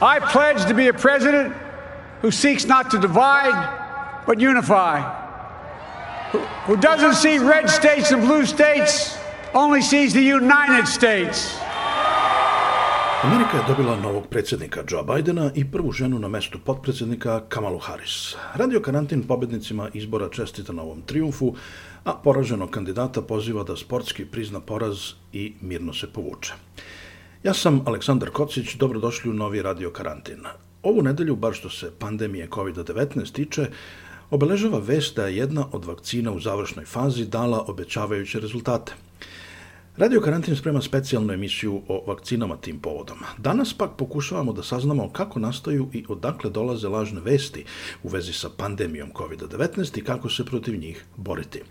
I pledge to be a president who seeks not to divide but unify who, who doesn't see red states and blue states only sees the United States Amerika je dobila novog predsjednika Joe Bidena i prvu ženu na mestu potpredsjednika Kamalu Harris. Radio Karantin pobednicima izbora čestita na ovom triumfu, a poraženog kandidata poziva da sportski prizna poraz i mirno se povuče. Ja sam Aleksandar Kocić, dobrodošli u novi Radio Karantin. Ovu nedelju, bar što se pandemije COVID-19 tiče, obeležava vest da je jedna od vakcina u završnoj fazi dala obećavajuće rezultate – Radio Karantin sprema specijalnu emisiju o vakcinama tim povodom. Danas pak pokušavamo da saznamo kako nastaju i odakle dolaze lažne vesti u vezi sa pandemijom COVID-19 i kako se protiv njih boriti.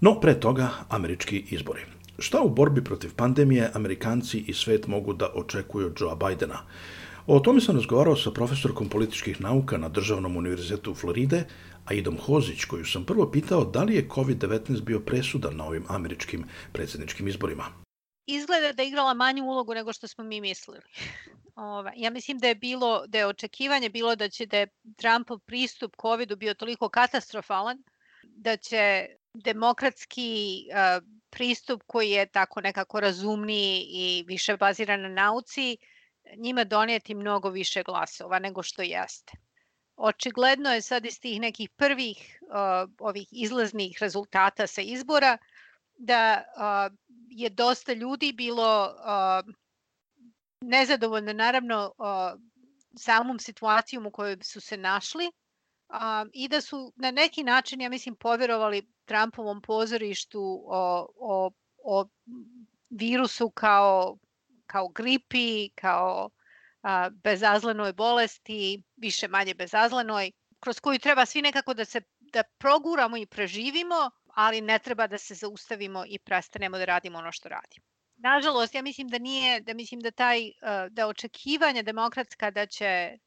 No, pre toga, američki izbori. Šta u borbi protiv pandemije Amerikanci i svet mogu da očekuju od Joea Bidena? O tome sam razgovarao sa profesorkom političkih nauka na Državnom univerzitetu Floride, Aidom Hozić, koju sam prvo pitao da li je COVID-19 bio presudan na ovim američkim predsjedničkim izborima. Izgleda da je igrala manju ulogu nego što smo mi mislili. Ova, ja mislim da je bilo da je očekivanje bilo da će da je Trumpov pristup covidu bio toliko katastrofalan da će demokratski uh, pristup koji je tako nekako razumniji i više baziran na nauci njima donijeti mnogo više glasova nego što jeste. Očigledno je sad iz tih nekih prvih uh, ovih izlaznih rezultata sa izbora da uh, je dosta ljudi bilo uh, nezadovoljno naravno uh, samom situacijom u kojoj su se našli uh, i da su na neki način, ja mislim, poverovali Trumpovom pozorištu o, o, o virusu kao, kao gripi, kao a, bezazlenoj bolesti, više manje bezazlenoj, kroz koju treba svi nekako da se da proguramo i preživimo, ali ne treba da se zaustavimo i prestanemo da radimo ono što radimo. Nažalost, ja mislim da nije, da mislim da taj, da očekivanja demokratska da će,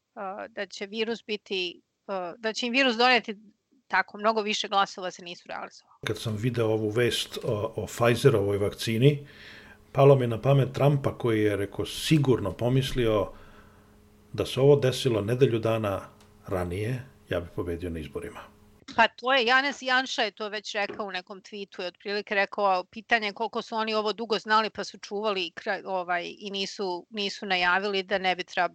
da će virus biti, da će im virus doneti tako mnogo više glasova se nisu realizovali. Kad sam video ovu vest o, o Pfizerovoj vakcini, palo mi na pamet Trumpa koji je, rekao, sigurno pomislio da se ovo desilo nedelju dana ranije, ja bih pobedio na izborima. Pa to je, Janes Janša je to već rekao u nekom tweetu, je otprilike rekao pitanje koliko su oni ovo dugo znali pa su čuvali ovaj, i nisu, nisu najavili da ne bi Trump,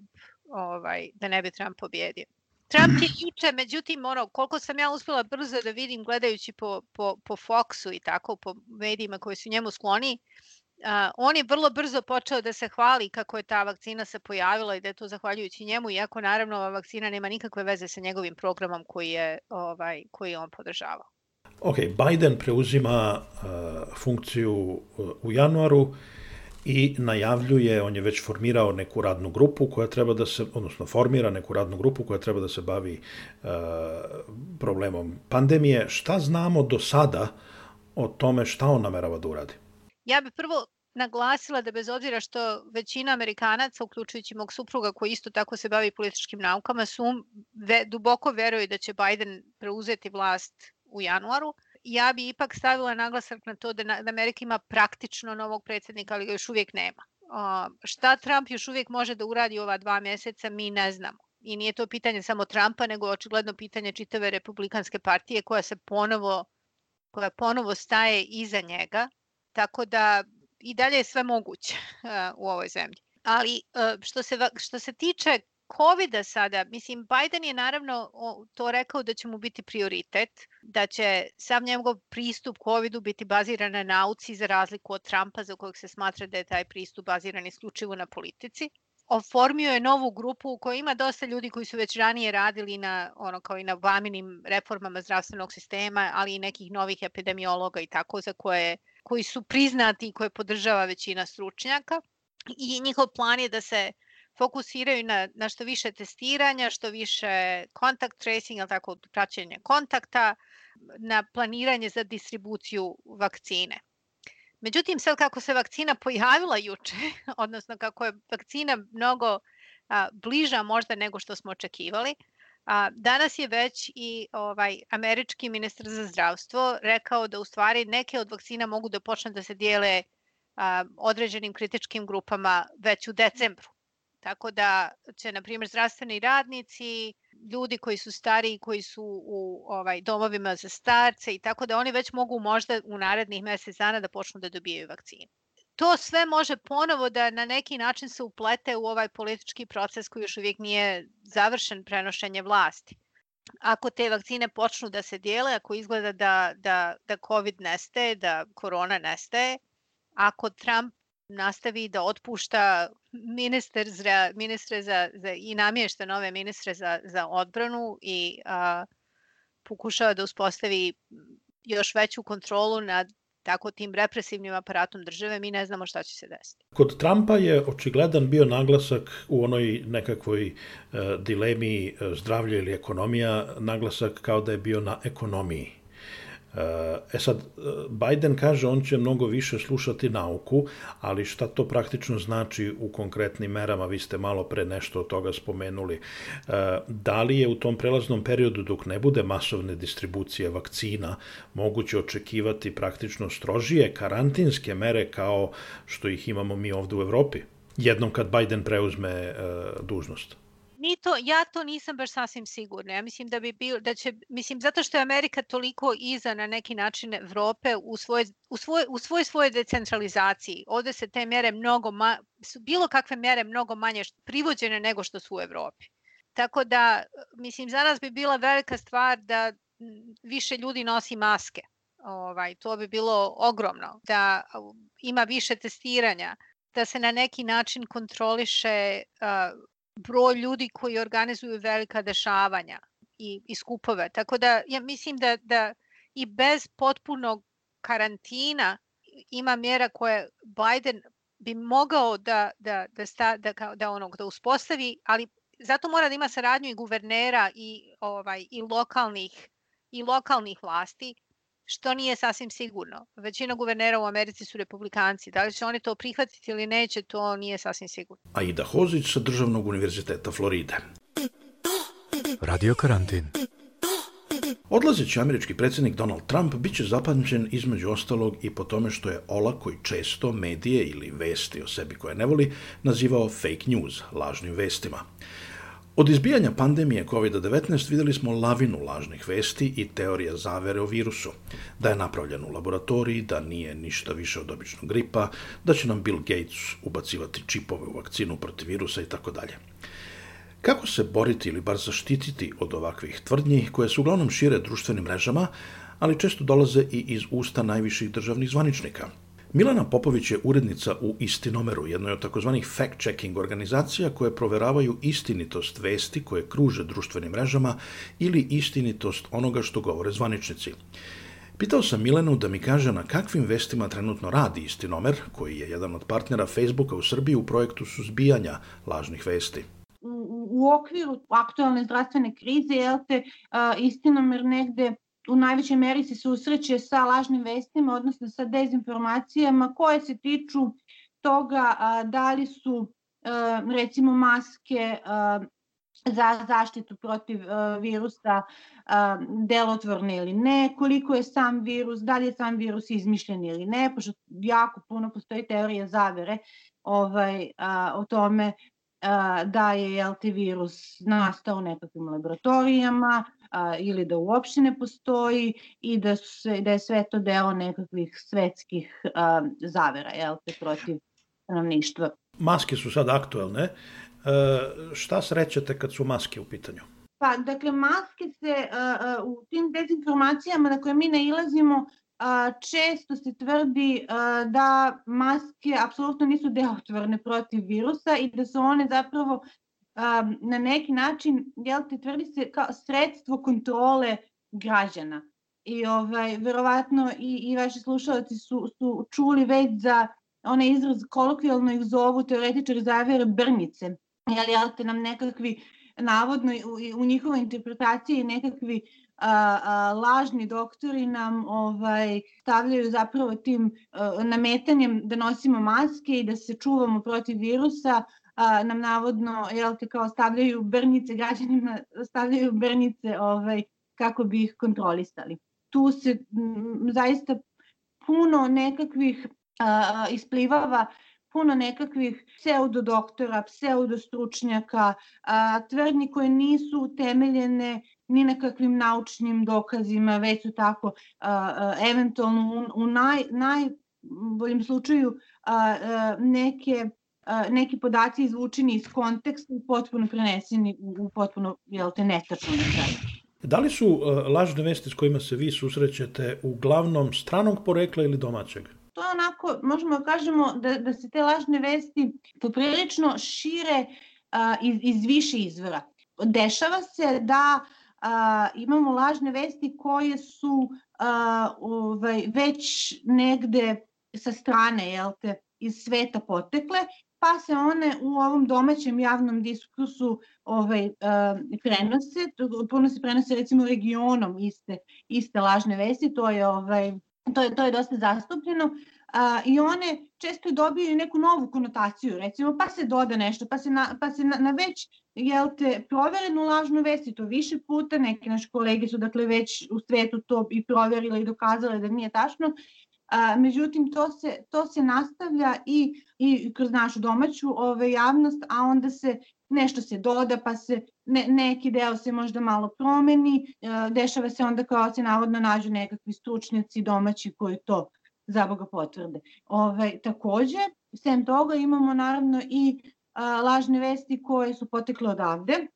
ovaj, da ne bi Trump pobjedio. Trump je juče, međutim, ono, koliko sam ja uspela brzo da vidim gledajući po, po, po Foxu i tako, po medijima koji su njemu skloni, Uh, on je vrlo brzo počeo da se hvali kako je ta vakcina se pojavila i da je to zahvaljujući njemu, iako naravno ova vakcina nema nikakve veze sa njegovim programom koji je, ovaj, koji je on podržavao. Ok, Biden preuzima uh, funkciju uh, u januaru i najavljuje, on je već formirao neku radnu grupu koja treba da se, odnosno formira neku radnu grupu koja treba da se bavi uh, problemom pandemije. Šta znamo do sada o tome šta on namerava da uradi? Ja bih prvo naglasila da bez obzira što većina Amerikanaca, uključujući mog supruga koji isto tako se bavi političkim naukama, su ve, duboko veruju da će Biden preuzeti vlast u januaru. Ja bi ipak stavila naglasak na to da, da Amerika ima praktično novog predsednika, ali ga još uvijek nema. Uh, šta Trump još uvijek može da uradi ova dva meseca, mi ne znamo. I nije to pitanje samo Trumpa, nego očigledno pitanje čitave republikanske partije koja se ponovo koja ponovo staje iza njega Tako da i dalje je sve moguće u ovoj zemlji. Ali što se, što se tiče covid sada, mislim, Biden je naravno to rekao da će mu biti prioritet, da će sam njegov pristup COVID-u biti baziran na nauci za razliku od Trumpa za kojeg se smatra da je taj pristup baziran isključivo na politici. Oformio je novu grupu u kojoj ima dosta ljudi koji su već ranije radili na ono kao i na vaminim reformama zdravstvenog sistema, ali i nekih novih epidemiologa i tako za koje koji su priznati i koje podržava većina stručnjaka. I njihov plan je da se fokusiraju na, na što više testiranja, što više kontakt tracing, ali tako praćenje kontakta, na planiranje za distribuciju vakcine. Međutim, sad kako se vakcina pojavila juče, odnosno kako je vakcina mnogo a, bliža možda nego što smo očekivali, a, danas je već i ovaj američki ministar za zdravstvo rekao da u stvari neke od vakcina mogu da počne da se dijele a, određenim kritičkim grupama već u decembru. Tako da će, na primjer, zdravstveni radnici, ljudi koji su stariji, koji su u ovaj, domovima za starce i tako da oni već mogu možda u narednih mesec dana da počnu da dobijaju vakcinu. To sve može ponovo da na neki način se uplete u ovaj politički proces koji još uvijek nije završen prenošenje vlasti. Ako te vakcine počnu da se dijele, ako izgleda da, da, da COVID nestaje, da korona nestaje, ako Trump nastavi da otpušta ministar za, ministre za, za, i namješta nove ministre za, za odbranu i a, pokušava da uspostavi još veću kontrolu nad tako tim represivnim aparatom države, mi ne znamo šta će se desiti. Kod Trumpa je očigledan bio naglasak u onoj nekakvoj e, dilemi e, zdravlje ili ekonomija, naglasak kao da je bio na ekonomiji. E sad, Biden kaže on će mnogo više slušati nauku, ali šta to praktično znači u konkretnim merama, vi ste malo pre nešto od toga spomenuli. E, da li je u tom prelaznom periodu dok ne bude masovne distribucije vakcina moguće očekivati praktično strožije karantinske mere kao što ih imamo mi ovde u Evropi? Jednom kad Biden preuzme e, dužnost ni to, ja to nisam baš sasvim sigurna. Ja mislim da bi bil, da će, mislim, zato što je Amerika toliko iza na neki način Evrope u svoj, u svoj, u svoj svoje decentralizaciji. Ovde se te mere mnogo, ma, su bilo kakve mere mnogo manje privođene nego što su u Evropi. Tako da, mislim, za nas bi bila velika stvar da više ljudi nosi maske. Ovaj, to bi bilo ogromno. Da ima više testiranja, da se na neki način kontroliše uh, broj ljudi koji organizuju velika dešavanja i, i skupove. Tako da ja mislim da, da i bez potpunog karantina ima mjera koje Biden bi mogao da, da, da, sta, da, da, onog, da uspostavi, ali zato mora da ima saradnju i guvernera i, ovaj, i, lokalnih, i lokalnih vlasti, što nije sasvim sigurno. Većina guvernera u Americi su republikanci. Da li će oni to prihvatiti ili neće, to nije sasvim sigurno. Aida Hozić sa Državnog univerziteta Floride. Radio karantin. Odlazeći američki predsjednik Donald Trump biće zapamćen između ostalog i po tome što je olako i često medije ili vesti o sebi koje ne voli nazivao fake news, lažnim vestima. Od izbijanja pandemije COVID-19 videli smo lavinu lažnih vesti i teorija zavere o virusu, da je napravljen u laboratoriji, da nije ništa više od običnog gripa, da će nam Bill Gates ubacivati čipove u vakcinu protiv virusa i tako dalje. Kako se boriti ili bar zaštititi od ovakvih tvrdnji koje se uglavnom šire društvenim mrežama, ali često dolaze i iz usta najviših državnih zvaničnika – Milana Popović je urednica u Istinomeru, jednoj od takozvanih fact-checking organizacija koje proveravaju istinitost vesti koje kruže društvenim mrežama ili istinitost onoga što govore zvaničnici. Pitao sam Milenu da mi kaže na kakvim vestima trenutno radi Istinomer, koji je jedan od partnera Facebooka u Srbiji u projektu suzbijanja lažnih vesti. U, okviru aktualne zdravstvene krize, jel te, Istinomer negde u najvećoj meri se susreće sa lažnim vestima, odnosno sa dezinformacijama koje se tiču toga da li su recimo maske za zaštitu protiv virusa delotvorne ili ne, koliko je sam virus, da li je sam virus izmišljen ili ne, pošto jako puno postoji teorija zavere ovaj, o tome da je jel, virus nastao u nekakvim laboratorijama, a, ili da uopšte ne postoji i da, su, da je sve to deo nekakvih svetskih a, zavera jel te, protiv stanovništva. Maske su sad aktuelne. E, šta srećete kad su maske u pitanju? Pa, dakle, maske se uh, u tim dezinformacijama na koje mi nailazimo uh, često se tvrdi uh, da maske apsolutno nisu delotvorne protiv virusa i da su one zapravo um, na neki način, jel te, tvrdi se kao sredstvo kontrole građana. I ovaj, verovatno i, i vaši slušalci su, su čuli već za onaj izraz, kolokvijalno ih zovu teoretičari zavere brnice. Jel, jel te nam nekakvi navodno u, u njihovoj interpretaciji nekakvi a, a, lažni doktori nam ovaj stavljaju zapravo tim a, nametanjem da nosimo maske i da se čuvamo protiv virusa a, nam navodno jel te kao stavljaju brnice građanima stavljaju brnice ovaj kako bi ih kontrolisali. Tu se m, zaista puno nekakvih a, isplivava puno nekakvih pseudodoktora, pseudostručnjaka, a, tvrdnji koje nisu utemeljene ni na kakvim naučnim dokazima, već su tako a, a, eventualno u, u naj, najboljem slučaju a, a, neke a, neki podaci izvučeni iz konteksta i potpuno preneseni u, u potpuno, jel te, netačno na Da li su lažne vesti s kojima se vi susrećete uglavnom stranog porekla ili domaćeg? to je onako, možemo da kažemo da, da se te lažne vesti poprilično šire a, iz, iz više izvora. Dešava se da imamo lažne vesti koje su ovaj, već negde sa strane, jel te, iz sveta potekle, pa se one u ovom domaćem javnom diskursu ovaj, uh, prenose, puno se prenose recimo regionom iste, iste lažne vesti, to je ovaj, to je, to je dosta zastupljeno a, i one često dobiju neku novu konotaciju, recimo, pa se doda nešto, pa se na, pa se na, na već, jel te, proverenu lažnu vest i to više puta, neke naše kolege su dakle već u svetu to i proverile i dokazale da nije tačno, A, međutim, to se, to se nastavlja i, i kroz našu domaću ove, javnost, a onda se nešto se doda, pa se ne, neki deo se možda malo promeni, e, dešava se onda kao se navodno nađu nekakvi stručnjaci domaći koji to za Boga potvrde. Ove, takođe, sem toga imamo naravno i a, lažne vesti koje su potekle odavde,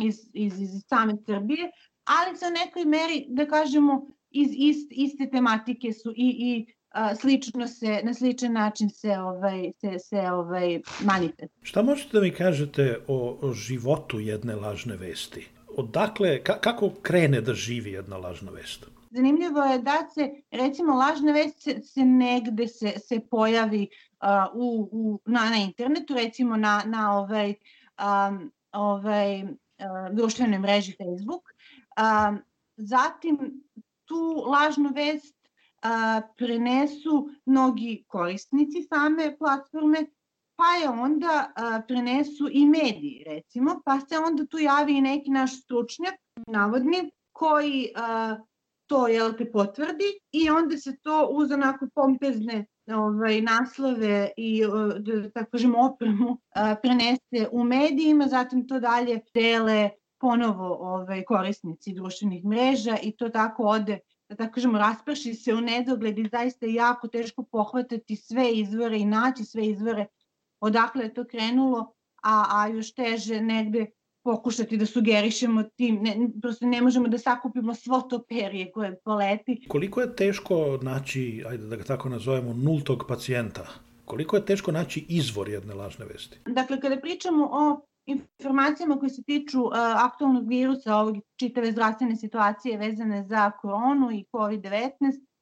iz, iz, iz same Srbije, ali sa nekoj meri, da kažemo, iz ist, iste tematike su i, i a, slično se, na sličan način se, ovaj, se, se ovaj, manifest. Šta možete da mi kažete o, o životu jedne lažne vesti? Odakle, ka, kako krene da živi jedna lažna vest? Zanimljivo je da se, recimo, lažna vest se, se negde se, se pojavi uh, u, u, na, na internetu, recimo na, na ovaj, um, ovaj, uh, društvenoj mreži Facebook. Um, zatim tu lažnu vest uh, prenesu mnogi korisnici same platforme, pa je onda uh, prenesu i mediji, recimo, pa se onda tu javi i neki naš stručnjak, navodni, koji uh, to jel te potvrdi i onda se to uz onako pompezne ovaj, naslove i da tako kažemo opremu a, prenese u medijima, zatim to dalje dele ponovo ovaj, korisnici društvenih mreža i to tako ode da tako kažemo, rasprši se u nedogled i zaista je jako teško pohvatati sve izvore i naći sve izvore odakle je to krenulo, a, a još teže negde pokušati da sugerišemo tim, ne, prosto ne možemo da sakupimo svo to perje koje poleti. Koliko je teško naći, ajde da ga tako nazovemo, nultog pacijenta? Koliko je teško naći izvor jedne lažne vesti? Dakle, kada pričamo o informacijama koje se tiču uh, aktualnog virusa, ovog čitave zdravstvene situacije vezane za koronu i COVID-19,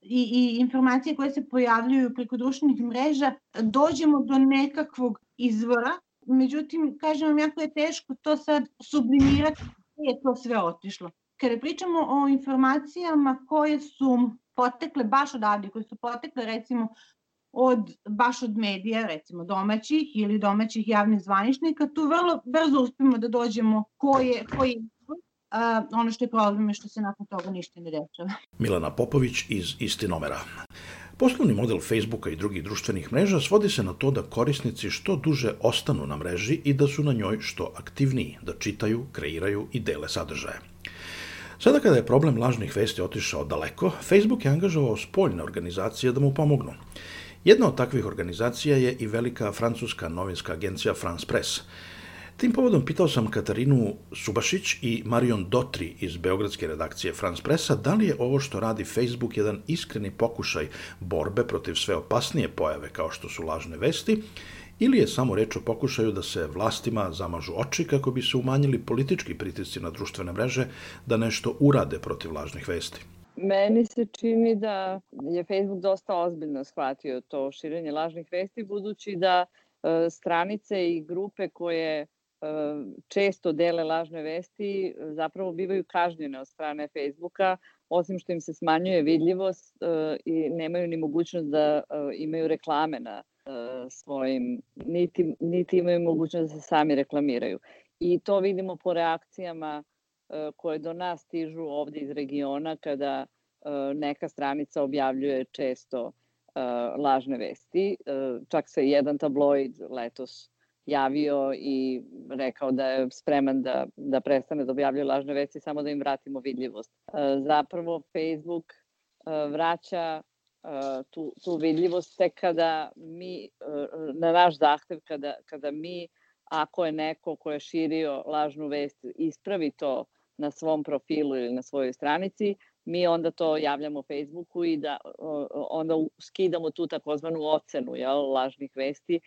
i, i informacije koje se pojavljuju preko društvenih mreža, dođemo do nekakvog izvora međutim, kažem vam, jako je teško to sad sublimirati gde je to sve otišlo. Kada pričamo o informacijama koje su potekle baš odavde, koje su potekle recimo od, baš od medija, recimo domaćih ili domaćih javnih zvaničnika, tu vrlo brzo uspemo da dođemo ko je, ko je ono što je problem je što se nakon toga ništa ne dešava. Milana Popović iz Istinomera. Poslovni model Facebooka i drugih društvenih mreža svodi se na to da korisnici što duže ostanu na mreži i da su na njoj što aktivniji, da čitaju, kreiraju i dele sadržaje. Sada kada je problem lažnih vesti otišao daleko, Facebook je angažovao spoljne organizacije da mu pomognu. Jedna od takvih organizacija je i velika francuska novinska agencija France Press. Tim povodom pitao sam Katarinu Subašić i Marion Dotri iz Beogradske redakcije France Pressa da li je ovo što radi Facebook jedan iskreni pokušaj borbe protiv sve opasnije pojave kao što su lažne vesti ili je samo reč o pokušaju da se vlastima zamažu oči kako bi se umanjili politički pritisci na društvene mreže da nešto urade protiv lažnih vesti. Meni se čini da je Facebook dosta ozbiljno shvatio to širenje lažnih vesti, budući da e, stranice i grupe koje često dele lažne vesti zapravo bivaju kažnjene od strane Facebooka, osim što im se smanjuje vidljivost i nemaju ni mogućnost da imaju reklame na svojim, niti, niti imaju mogućnost da se sami reklamiraju. I to vidimo po reakcijama koje do nas stižu ovde iz regiona kada neka stranica objavljuje često lažne vesti. Čak se jedan tabloid letos javio i rekao da je spreman da, da prestane da objavljuje lažne vesti samo da im vratimo vidljivost. E, zapravo Facebook e, vraća e, tu, tu vidljivost tek kada mi, na naš zahtev, kada, kada mi, ako je neko ko je širio lažnu vest, ispravi to na svom profilu ili na svojoj stranici, mi onda to javljamo Facebooku i da onda skidamo tu takozvanu ocenu jel, lažnih vesti,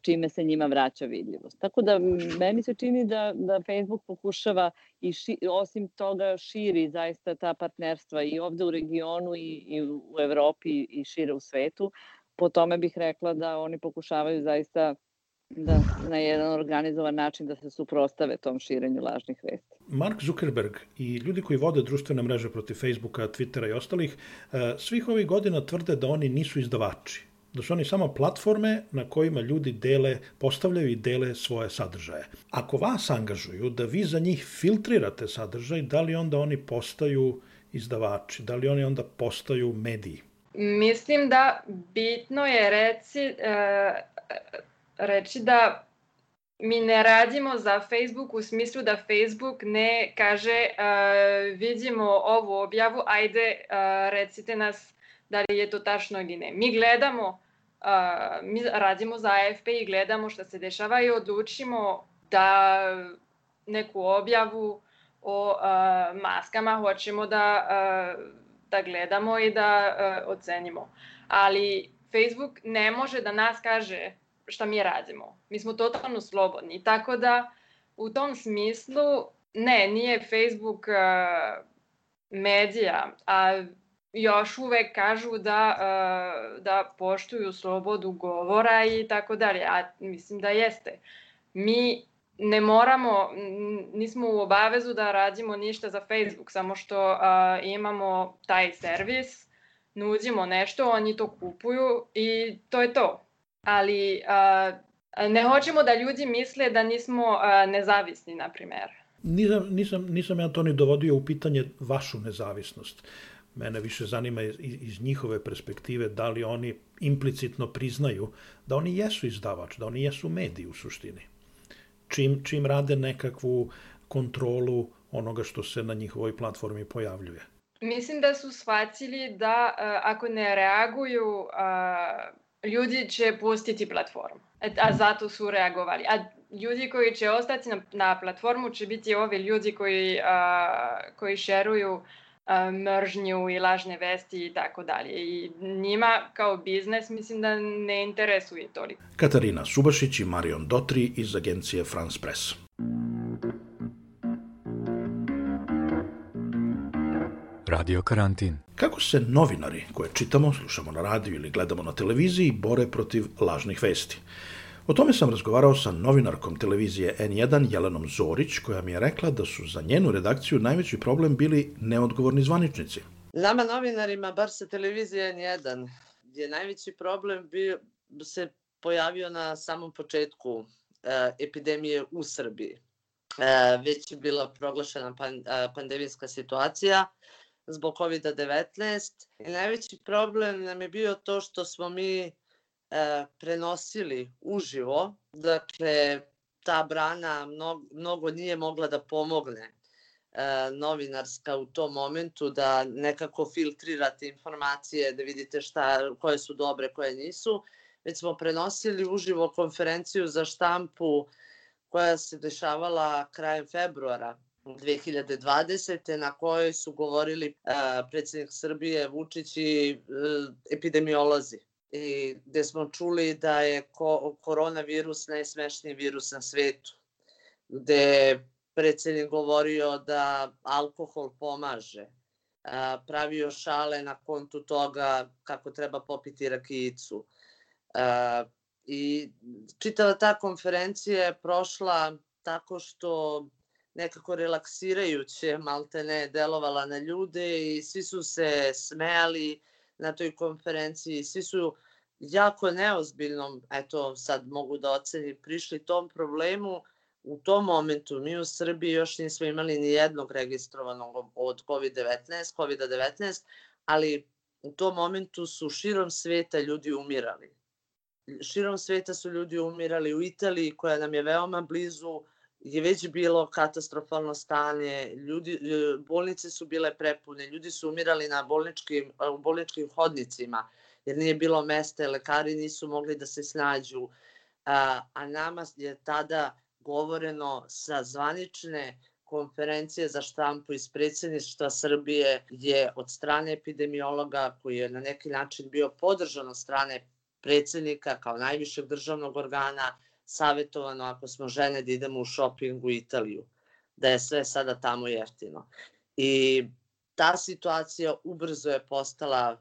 čime se njima vraća vidljivost. Tako da meni se čini da, da Facebook pokušava i ši, osim toga širi zaista ta partnerstva i ovde u regionu i, i u Evropi i šire u svetu. Po tome bih rekla da oni pokušavaju zaista da na jedan organizovan način da se suprostave tom širenju lažnih vesti. Mark Zuckerberg i ljudi koji vode društvene mreže protiv Facebooka, Twittera i ostalih, e, svih ovih godina tvrde da oni nisu izdavači da su oni samo platforme na kojima ljudi dele, postavljaju i dele svoje sadržaje. Ako vas angažuju da vi za njih filtrirate sadržaj, da li onda oni postaju izdavači, da li oni onda postaju mediji? Mislim da bitno je reci, e, reći da mi ne radimo za Facebook u smislu da Facebook ne kaže uh, vidimo ovu objavu, ajde uh, recite nas da li je to tačno ili ne. Mi gledamo uh, mi radimo za AFP i gledamo šta se dešava i odlučimo da neku objavu o uh, maskama hoćemo da, uh, da gledamo i da uh, ocenimo. Ali Facebook ne može da nas kaže šta mi radimo. Mi smo totalno slobodni. Tako da u tom smislu ne, nije Facebook uh, medija, a još uvek kažu da, uh, da poštuju slobodu govora i tako dalje, a mislim da jeste. Mi ne moramo, nismo u obavezu da radimo ništa za Facebook, samo što uh, imamo taj servis, nudimo nešto, oni to kupuju i to je to. Ali uh, ne hoćemo da ljudi misle da nismo uh, nezavisni, na primer. Nisam, nisam, nisam ja to ni dovodio u pitanje vašu nezavisnost. Mene više zanima iz, iz njihove perspektive da li oni implicitno priznaju da oni jesu izdavač, da oni jesu mediji u suštini. Čim, čim rade nekakvu kontrolu onoga što se na njihovoj platformi pojavljuje. Mislim da su shvatili da uh, ako ne reaguju, uh, ljudi će pustiti platformu. Et, a zato su reagovali. A ljudi koji će ostati na, na platformu će biti ovi ljudi koji, uh, koji šeruju uh, mržnju i lažne vesti i tako dalje. I njima kao biznes mislim da ne interesuje toliko. Katarina Subašić i Marion Dotri iz agencije France Press. Radio karantin. Kako se novinari koje čitamo, slušamo na radiju ili gledamo na televiziji bore protiv lažnih vesti? O tome sam razgovarao sa novinarkom televizije N1 Jelenom Zorić, koja mi je rekla da su za njenu redakciju najveći problem bili neodgovorni zvaničnici. Nama novinarima, bar sa televizije N1, je najveći problem bio, se pojavio na samom početku e, epidemije u Srbiji. E, već je bila proglašena pan, e, pandemijska situacija zbog COVID-19 i najveći problem nam je bio to što smo mi e, prenosili uživo, dakle ta brana mnogo, mnogo nije mogla da pomogne e, novinarska u tom momentu da nekako filtrirate informacije, da vidite šta, koje su dobre, koje nisu, već smo prenosili uživo konferenciju za štampu koja se dešavala krajem februara 2020. na kojoj su govorili uh, predsjednik Srbije Vučić i uh, epidemiolozi i gde smo čuli da je ko koronavirus najsmešniji virus na svetu, gde je predsjednik govorio da alkohol pomaže, pravio šale na kontu toga kako treba popiti rakijicu. I čitava ta konferencija je prošla tako što nekako relaksirajuće malte ne delovala na ljude i svi su se smejali na toj konferenciji, svi su jako neozbiljnom, eto sad mogu da ocenim, prišli tom problemu u tom momentu. Mi u Srbiji još nismo imali ni jednog registrovanog od COVID-19, COVID-19, ali u tom momentu su širom sveta ljudi umirali. Širom sveta su ljudi umirali u Italiji, koja nam je veoma blizu, je već bilo katastrofalno stanje, ljudi, e, bolnice su bile prepune, ljudi su umirali na bolničkim, u bolničkim hodnicima, jer nije bilo mesta, lekari nisu mogli da se snađu, a, a nama je tada govoreno sa zvanične konferencije za štampu iz predsjedništva Srbije je od strane epidemiologa koji je na neki način bio podržan od strane predsjednika kao najvišeg državnog organa savjetovano ako smo žene da idemo u shopping u Italiju, da je sve sada tamo jeftino. I ta situacija ubrzo je postala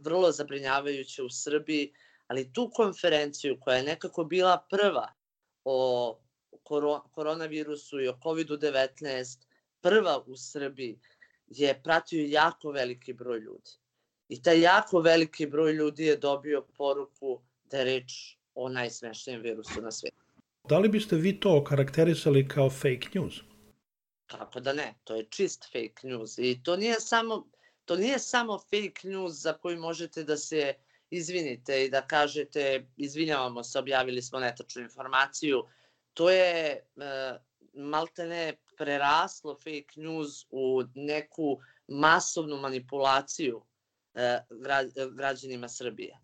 vrlo zabrinjavajuća u Srbiji, ali tu konferenciju koja je nekako bila prva o koronavirusu i o COVID-19, prva u Srbiji, je pratio jako veliki broj ljudi. I taj jako veliki broj ljudi je dobio poruku da je reč o najsmešnijem virusu na svijetu. Da li biste vi to okarakterisali kao fake news? Kako da ne, to je čist fake news i to nije samo to nije samo fake news za koji možete da se izvinite i da kažete izvinjavamo se, objavili smo netačnu informaciju. To je e, maltene preraslo fake news u neku masovnu manipulaciju e, građanima Srbije.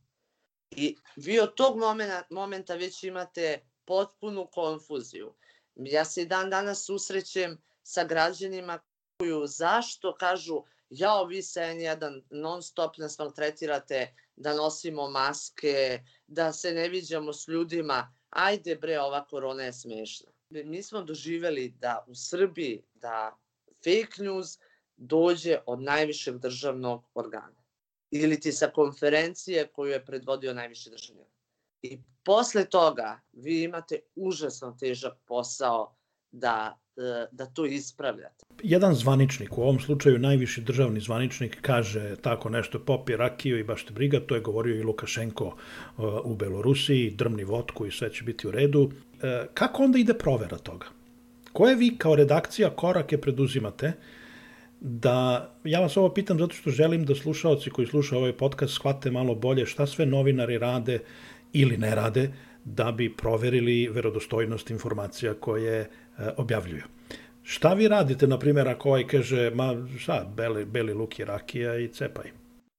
I vi od tog momenta, momenta već imate potpunu konfuziju. Ja se dan danas susrećem sa građanima koju zašto kažu jao vi se N1 non stop nas maltretirate da nosimo maske, da se ne viđamo s ljudima, ajde bre ova korona je smešna. Mi smo doživeli da u Srbiji da fake news dođe od najvišeg državnog organa ili ti sa konferencije koju je predvodio najviši državni I posle toga vi imate užasno težak posao da, e, da to ispravljate. Jedan zvaničnik, u ovom slučaju najviši državni zvaničnik, kaže tako nešto, popi rakiju i baš te briga, to je govorio i Lukašenko e, u Belorusiji, drmni vodku i sve će biti u redu. E, kako onda ide provera toga? Koje vi kao redakcija korake preduzimate da, ja vas ovo pitam zato što želim da slušaoci koji slušaju ovaj podcast shvate malo bolje šta sve novinari rade ili ne rade da bi proverili verodostojnost informacija koje e, objavljuju. Šta vi radite, na primjer, ako ovaj kaže, ma šta, beli, beli luk i rakija i cepaj?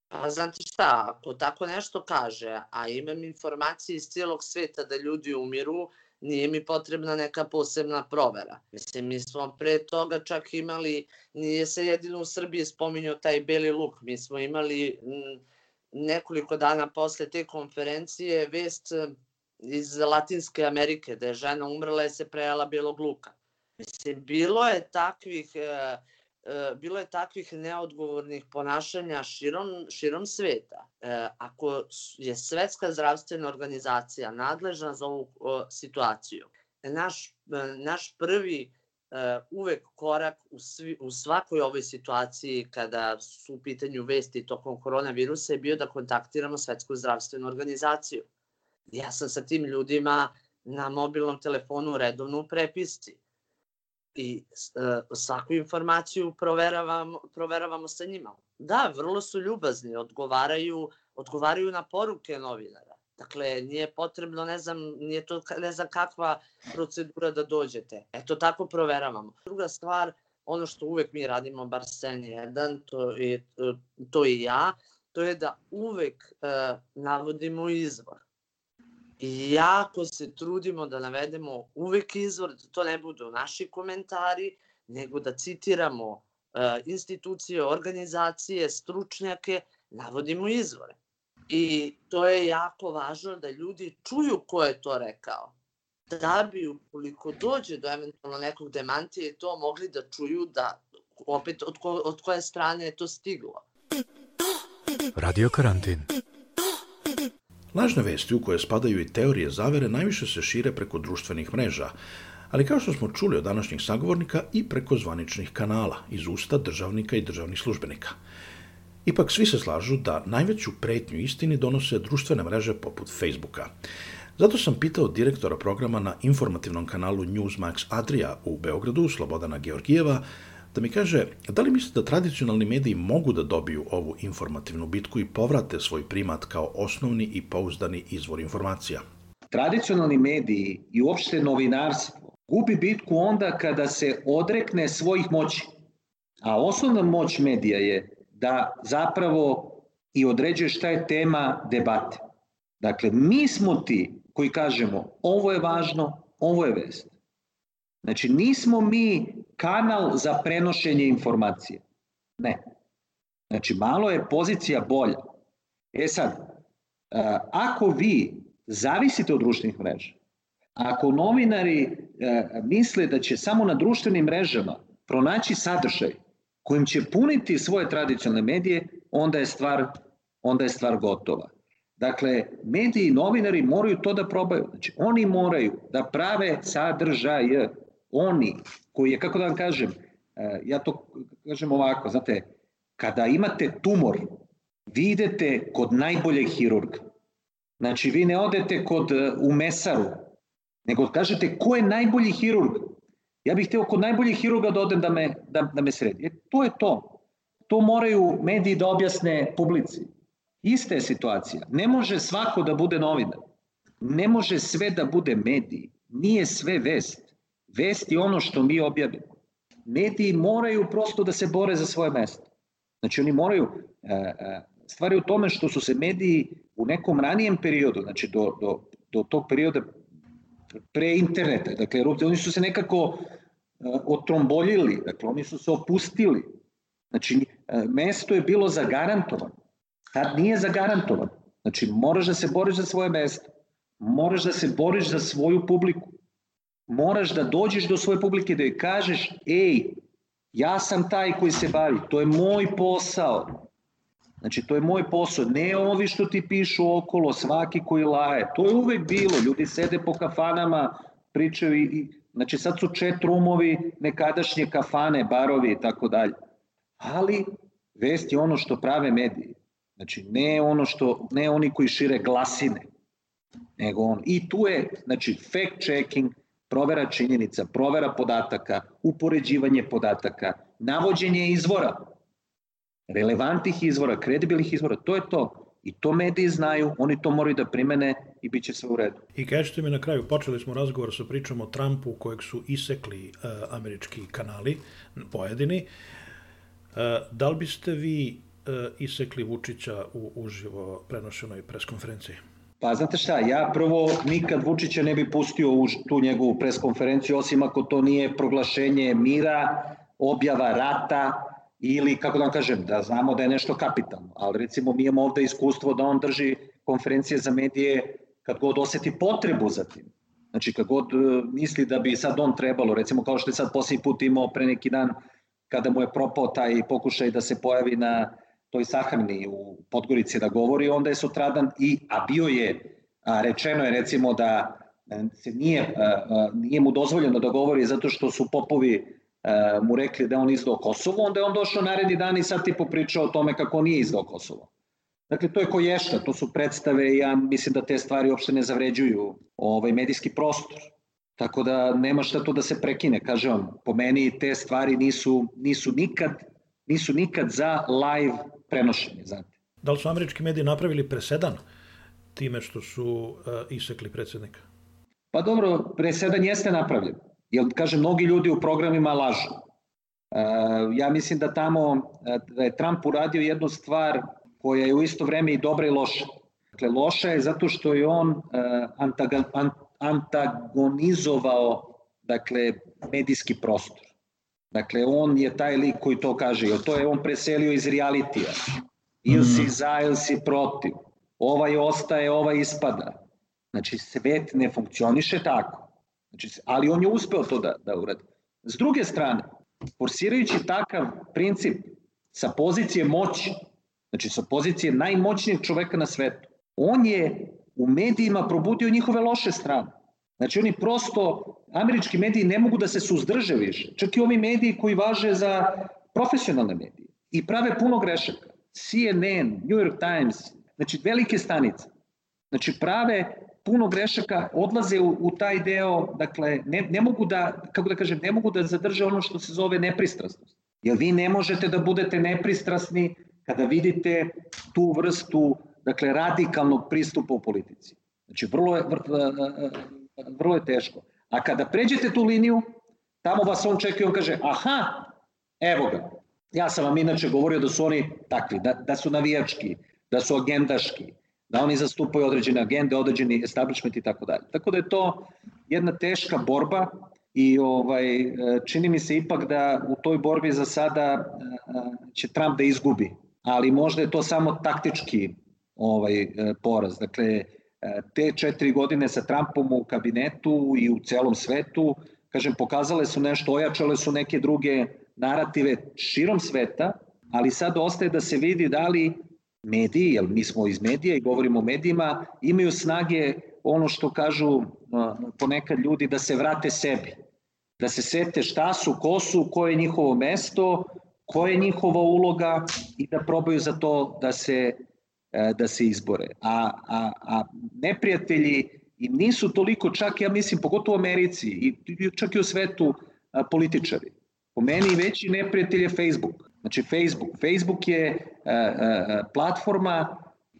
Pa znate šta, ako tako nešto kaže, a imam informacije iz cijelog sveta da ljudi umiru, nije mi potrebna neka posebna provera. Mislim, mi smo pre toga čak imali, nije se jedino u Srbiji spominjao taj beli luk, mi smo imali nekoliko dana posle te konferencije vest iz Latinske Amerike, da je žena umrla i se prejala belog luka. Mislim, bilo je takvih, e, e, bilo je takvih neodgovornih ponašanja širom, širom sveta. E, ako je Svetska zdravstvena organizacija nadležna za ovu situaciju, naš, naš prvi uvek korak u, svi, u svakoj ovoj situaciji kada su u pitanju vesti tokom koronavirusa je bio da kontaktiramo Svetsku zdravstvenu organizaciju ja sam sa tim ljudima na mobilnom telefonu redovno u prepisci. I uh, svaku informaciju proveravamo, proveravamo sa njima. Da, vrlo su ljubazni, odgovaraju, odgovaraju na poruke novinara. Dakle, nije potrebno, ne znam, nije to ne znam kakva procedura da dođete. Eto, tako proveravamo. Druga stvar, ono što uvek mi radimo, bar scen 1, to je, to je ja, to je da uvek uh, navodimo izvor. Jako se trudimo da navedemo uvek izvor, da to ne budu naši komentari, nego da citiramo uh, institucije, organizacije, stručnjake, navodimo izvore. I to je jako važno da ljudi čuju ko je to rekao. Da bi, ukoliko dođe do eventualno nekog demantije, to mogli da čuju da opet od, ko, od koje strane je to stiglo. Radio karantin. Lažne vesti u koje spadaju i teorije zavere najviše se šire preko društvenih mreža, ali kao što smo čuli od današnjih sagovornika i preko zvaničnih kanala iz usta državnika i državnih službenika. Ipak svi se slažu da najveću pretnju istini donose društvene mreže poput Facebooka. Zato sam pitao direktora programa na informativnom kanalu Newsmax Adria u Beogradu, Slobodana Georgijeva, da mi kaže da li mislite da tradicionalni mediji mogu da dobiju ovu informativnu bitku i povrate svoj primat kao osnovni i pouzdani izvor informacija? Tradicionalni mediji i uopšte novinarstvo gubi bitku onda kada se odrekne svojih moći. A osnovna moć medija je da zapravo i određuje šta je tema debate. Dakle, mi smo ti koji kažemo ovo je važno, ovo je vest. Znači, nismo mi kanal za prenošenje informacije. Ne. Znači, malo je pozicija bolja. E sad, ako vi zavisite od društvenih mreža, ako novinari misle da će samo na društvenim mrežama pronaći sadržaj kojim će puniti svoje tradicionalne medije, onda je stvar, onda je stvar gotova. Dakle, mediji i novinari moraju to da probaju. Znači, oni moraju da prave sadržaje. Oni, koji je, kako da vam kažem, ja to kažem ovako, znate, kada imate tumor, vi idete kod najboljeg hirurga. Znači, vi ne odete kod, u mesaru, nego kažete ko je najbolji hirurg. Ja bih hteo kod najboljih hirurga da odem da me, da, da me sredi. E, to je to. To moraju mediji da objasne publici. Ista je situacija. Ne može svako da bude novinar. Ne može sve da bude mediji. Nije sve vest. Vest je ono što mi objavimo. Mediji moraju prosto da se bore za svoje mesto. Znači oni moraju, e, e, stvari u tome što su se mediji u nekom ranijem periodu, znači do, do, do tog perioda pre interneta, dakle oni su se nekako otromboljili, dakle oni su se opustili. Znači, mesto je bilo zagarantovano. Tad nije zagarantovano. Znači, moraš da se boriš za svoje mesto. Moraš da se boriš za svoju publiku. Moraš da dođeš do svoje publike da joj kažeš, ej, ja sam taj koji se bavi, to je moj posao. Znači, to je moj posao. Ne ovi što ti pišu okolo, svaki koji laje. To je uvek bilo. Ljudi sede po kafanama, pričaju i, znači sad su chat roomovi, nekadašnje kafane, barovi i tako dalje. Ali vest je ono što prave mediji. Znači, ne ono što, ne oni koji šire glasine, nego on. I tu je, znači, fact checking, provera činjenica, provera podataka, upoređivanje podataka, navođenje izvora, relevantnih izvora, kredibilnih izvora, to je to. I to mediji znaju, oni to moraju da primene i bit će sve u redu. I kažete mi na kraju, počeli smo razgovor sa pričom o Trumpu kojeg su isekli uh, američki kanali, pojedini. Uh, da li biste vi uh, isekli Vučića u uživo prenošenoj preskonferenciji? Pa znate šta, ja prvo nikad Vučića ne bi pustio u tu njegovu preskonferenciju, osim ako to nije proglašenje mira, objava rata, ili, kako da vam kažem, da znamo da je nešto kapitalno. Ali recimo mi imamo ovde iskustvo da on drži konferencije za medije kad god oseti potrebu za tim. Znači kad god misli da bi sad on trebalo, recimo kao što je sad posljednji put imao pre neki dan kada mu je propao taj pokušaj da se pojavi na toj sahrani u Podgorici da govori, onda je sutradan i, a bio je, a rečeno je recimo da se nije, a, nije mu dozvoljeno da govori zato što su popovi mu rekli da on izdao Kosovo, onda je on došao naredni dan i sad ti popričao o tome kako nije izdao Kosovo. Dakle, to je koješta, to su predstave i ja mislim da te stvari uopšte ne zavređuju ovaj medijski prostor. Tako da nema šta tu da se prekine, kažem vam, po meni te stvari nisu, nisu, nikad, nisu nikad za live prenošenje, znate. Da li su američki mediji napravili presedan time što su uh, isekli predsednika? Pa dobro, presedan jeste napravljen. Jer, kažem, mnogi ljudi u programima lažu. ja mislim da tamo da je Trump uradio jednu stvar koja je u isto vreme i dobra i loša. Dakle, loša je zato što je on antagonizovao dakle, medijski prostor. Dakle, on je taj lik koji to kaže, jer to je on preselio iz realitija. Ili si mhm. za, ili si protiv. Ovaj ostaje, ovaj ispada. Znači, svet ne funkcioniše tako. Znači, ali on je uspeo to da, da uradi. S druge strane, forsirajući takav princip sa pozicije moći, znači sa pozicije najmoćnijeg čoveka na svetu, on je u medijima probudio njihove loše strane. Znači oni prosto, američki mediji ne mogu da se suzdrže više. Čak i ovi mediji koji važe za profesionalne medije i prave puno grešaka. CNN, New York Times, znači velike stanice. Znači prave puno grešaka, odlaze u, u taj deo, dakle, ne, ne mogu da, kako da kažem, ne mogu da zadrže ono što se zove nepristrasnost. Jer vi ne možete da budete nepristrasni kada vidite tu vrstu, dakle, radikalnog pristupa u politici. Znači, vrlo je, vrlo je teško. A kada pređete tu liniju, tamo vas on čeka i on kaže, aha, evo ga, ja sam vam inače govorio da su oni takvi, da, da su navijački, da su agendaški, da oni zastupaju određene agende, određeni establishment i tako dalje. Tako da je to jedna teška borba i ovaj, čini mi se ipak da u toj borbi za sada će Trump da izgubi, ali možda je to samo taktički ovaj poraz. Dakle, te četiri godine sa Trumpom u kabinetu i u celom svetu, kažem, pokazale su nešto, ojačale su neke druge narative širom sveta, ali sad ostaje da se vidi da li mediji, jer mi smo iz medija i govorimo o medijima, imaju snage ono što kažu ponekad ljudi da se vrate sebi, da se sete šta su, ko su, koje je njihovo mesto, koja je njihova uloga i da probaju za to da se E, da se izbore. A, a, a neprijatelji im nisu toliko čak, ja mislim, pogotovo u Americi i čak i u svetu a, političari. Po meni veći neprijatelj je Facebook. Znači Facebook. Facebook je a, a, platforma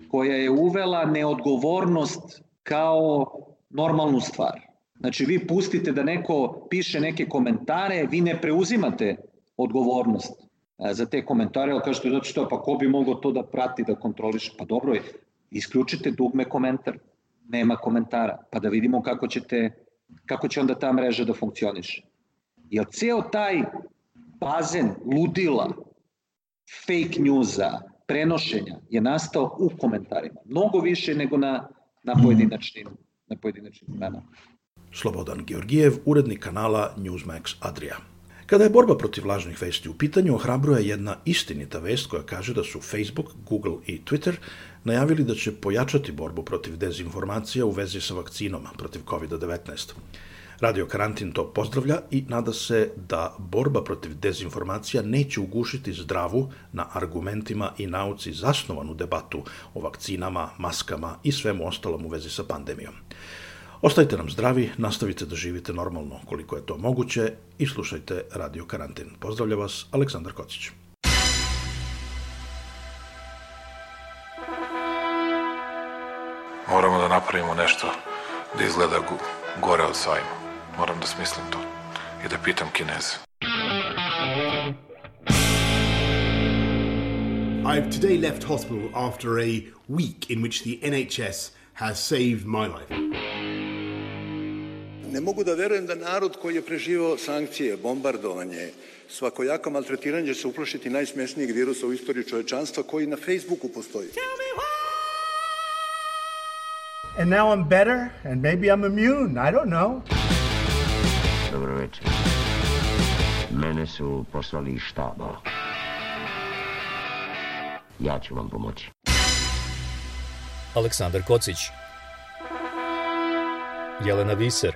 koja je uvela neodgovornost kao normalnu stvar. Znači vi pustite da neko piše neke komentare, vi ne preuzimate odgovornost za te komentare, ali kažete, zato što, pa ko bi mogao to da prati, da kontroliše? Pa dobro je, isključite dugme komentar, nema komentara, pa da vidimo kako, ćete, kako će onda ta mreža da funkcioniše. Jer ceo taj bazen ludila, fake newsa, prenošenja je nastao u komentarima. Mnogo više nego na, na pojedinačnim, na pojedinačnim imenama. Slobodan Georgijev, urednik kanala Newsmax Adria. Kada je borba protiv lažnih vesti u pitanju, ohrabruje jedna istinita vest koja kaže da su Facebook, Google i Twitter najavili da će pojačati borbu protiv dezinformacija u vezi sa vakcinom protiv COVID-19. Radio Karantin to pozdravlja i nada se da borba protiv dezinformacija neće ugušiti zdravu na argumentima i nauci zasnovanu debatu o vakcinama, maskama i svemu ostalom u vezi sa pandemijom. Ostajte nam zdravi, nastavite da živite normalno koliko je to moguće i slušajte Radio Karantin. Pozdravlja vas Aleksandar Kocić. Moramo da napravimo nešto da izgleda gore od sajma. Moram da smislim to i da pitam Kineze. I've today left hospital after a week in which the NHS has saved my life. Ne mogu da verujem da narod koji je preživao sankcije, bombardovanje, svakojako maltretiranje će se uplašiti najsmešnijeg virusa u istoriji čovečanstva koji na Facebooku postoji. And now I'm better and maybe I'm immune, I don't know. Dobro večer. Mene su poslali iz štaba. Ja ću vam pomoći. Aleksandar Kocić Jelena Viser